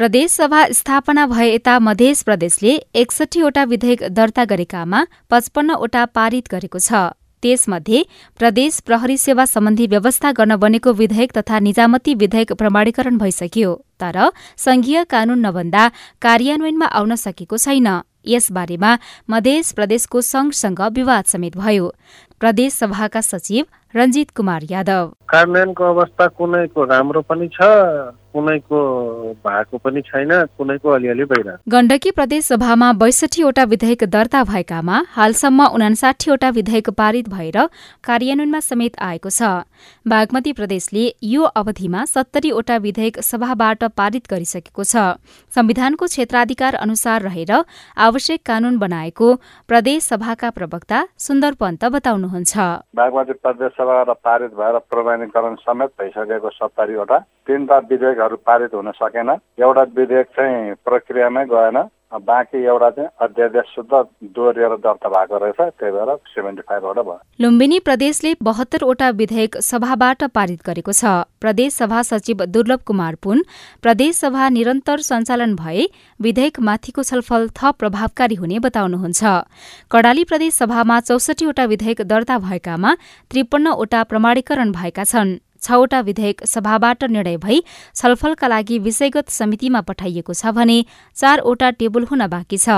प्रदेशसभा स्थापना भए यता मध्य प्रदेशले एकसठीवटा विधेयक दर्ता गरेकामा पचपन्नवटा पारित गरेको छ। त्यसमध्ये प्रदेश प्रहरी सेवा सम्बन्धी व्यवस्था गर्न बनेको विधेयक तथा निजामती विधेयक प्रमाणीकरण भइसक्यो तर संघीय कानून नभन्दा कार्यान्वयनमा आउन सकेको छैन। यसबारेमा मध्य प्रदेशको संघसँग विवाद समेत भयो। प्रदेश सभाका सचिव रञ्जित कुमार यादव। कार्यान्वयनको अवस्था कुनैको राम्रो पनि छ कुनैको भएको पनि छैन कुनैको अलिअलि भइरहेको गण्डकी प्रदेश सभामा बैसठीवटा विधेयक दर्ता भएकामा हालसम्म उनासाठीवटा विधेयक पारित भएर कार्यान्वयनमा समेत आएको छ। बागमती प्रदेशले यो अवधिमा सत्तरीवटा विधेयक सभाबाट पारित गरिसकेको छ। संविधानको क्षेत्राधिकार अनुसार रहेर आवश्यक कानून बनाएको प्रदेश सभाका प्रवक्ता सुन्दर पन्त बताउनुहुन्छ। बागमती प्रदेश सभाबाट पारित भएर प्रमाणीकरण समेत भइसकेको सत्तरीवटा तिनवटा विधेयकहरू पारित हुन सकेन। एउटा विधेयक चाहिँ प्रक्रियामै गएन। बाँकी एउटा चाहिँ अध्यादेश शुद्ध दोहोरिएर दर्ता भएको रहेछ त्यही भएर सेभेन्टी फाइभवटा भयो। लुम्बिनी प्रदेशले बहत्तरवटा विधेयक सभाबाट पारित गरेको छ। प्रदेश सभा सचिव दुर्लभ कुमार पुन प्रदेश सभा निरन्तर सञ्चालन भए विधेयकमाथिको छलफल थप प्रभावकारी हुने बताउनुहुन्छ। कडाली प्रदेश सभामा चौसठीवटा विधेयक दर्ता भएकामा त्रिपन्नवटा प्रमाणीकरण भएका छन्। छवटा विधेयक सभाबाट निर्णय भई छलफलका लागि विषयगत समितिमा पठाइएको छ भने चारवटा टेबल हुन बाँकी छ।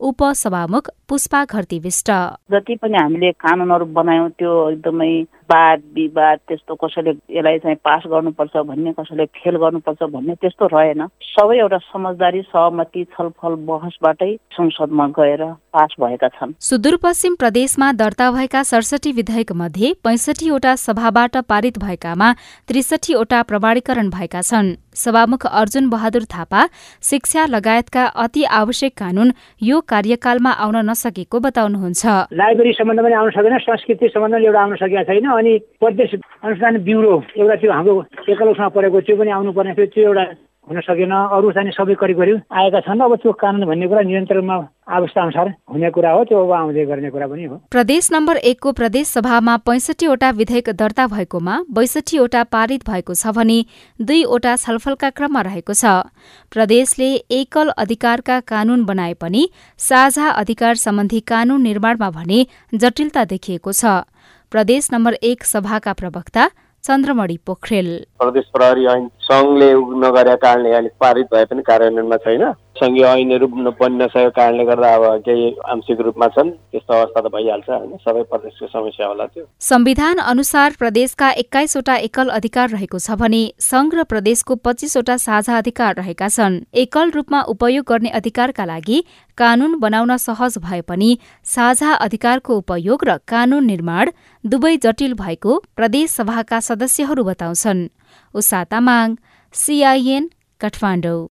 उपसभामुख पुष्पा घरती विष्ट। जति पनि हामीले कानुनहरू बनायौँ त्यो एकदमै वाद विवाद त्यस्तो कसैले यसलाई चाहिँ पास गर्नुपर्छ भन्ने कसैले फेल गर्नुपर्छ भन्ने त्यस्तो रहेन। सबै एउटा समझदारी सहमति छलफल बहसबाटै संसदमा गएर पास भएका छन्। सुदूरपश्चिम प्रदेशमा दर्ता भएका सडसठी विधेयक मध्ये पैंसठीवटा सभाबाट पारित भएकामा त्रिसठीवटा प्रमाणीकरण भएका छन्। सभामुख अर्जुन बहादुर थापा शिक्षा लगायतका अति आवश्यक कानून यो कार्यकालमा आउन नसकेको बताउनुहुन्छ। लाइब्रेरी सम्बन्ध पनि आउन सकेन संस्कृति सम्बन्ध एउटा आउन सकेका छैन अनि प्रदेश अनुसन्धान ब्युरो एउटा त्यो हाम्रो एकलौसमा परेको त्यो पनि आउनु पर्ने थियो त्यो एउटा हुन सकेन अरू चाहिँ सबै करिब करिब आएका छन्। अब त्यो कानुन भन्ने कुरा नियन्त्रणमा अवस्था अनुसार हुने कुरा हो त्यो अब आउँदै गर्ने कुरा पनि हो। प्रदेश नम्बर एकको प्रदेश सभामा पैंसठीवटा विधेयक दर्ता भएकोमा बैसठीवटा पारित भएको छ भने दुईवटा छलफलका क्रममा रहेको छ। प्रदेशले एकल अधिकारका कानून बनाए पनि साझा अधिकार सम्बन्धी कानून निर्माणमा भने जटिलता देखिएको छ। प्रदेश नम्बर एक सभाका प्रवक्ता चन्द्रमणि पोखरेल। प्रदेश प्रहरी ऐन सङ्घले नगरेका कारणले अलिक पारित भए पनि कार्यान्वयनमा छैन। सङ्घीय ऐनहरू बन्न नसकेको कारणले गर्दा अब केही आंशिक रूपमा छन्। त्यस्तो अवस्था त भइहाल्छ होइन। सबै प्रदेशको समस्या होला त्यो। संविधान अनुसार प्रदेशका एक्काइसवटा एकल अधिकार रहेको छ भने संघ र प्रदेशको पच्चीसवटा साझा अधिकार रहेका छन्। एकल रूपमा उपयोग गर्ने अधिकारका लागि कानून बनाउन सहज भए पनि साझा अधिकारको उपयोग र कानून निर्माण दुवै जटिल भएको प्रदेश सभाका सदस्यहरू बताउँछन्। उषा तामाङ सिआइएन काठमाडौँ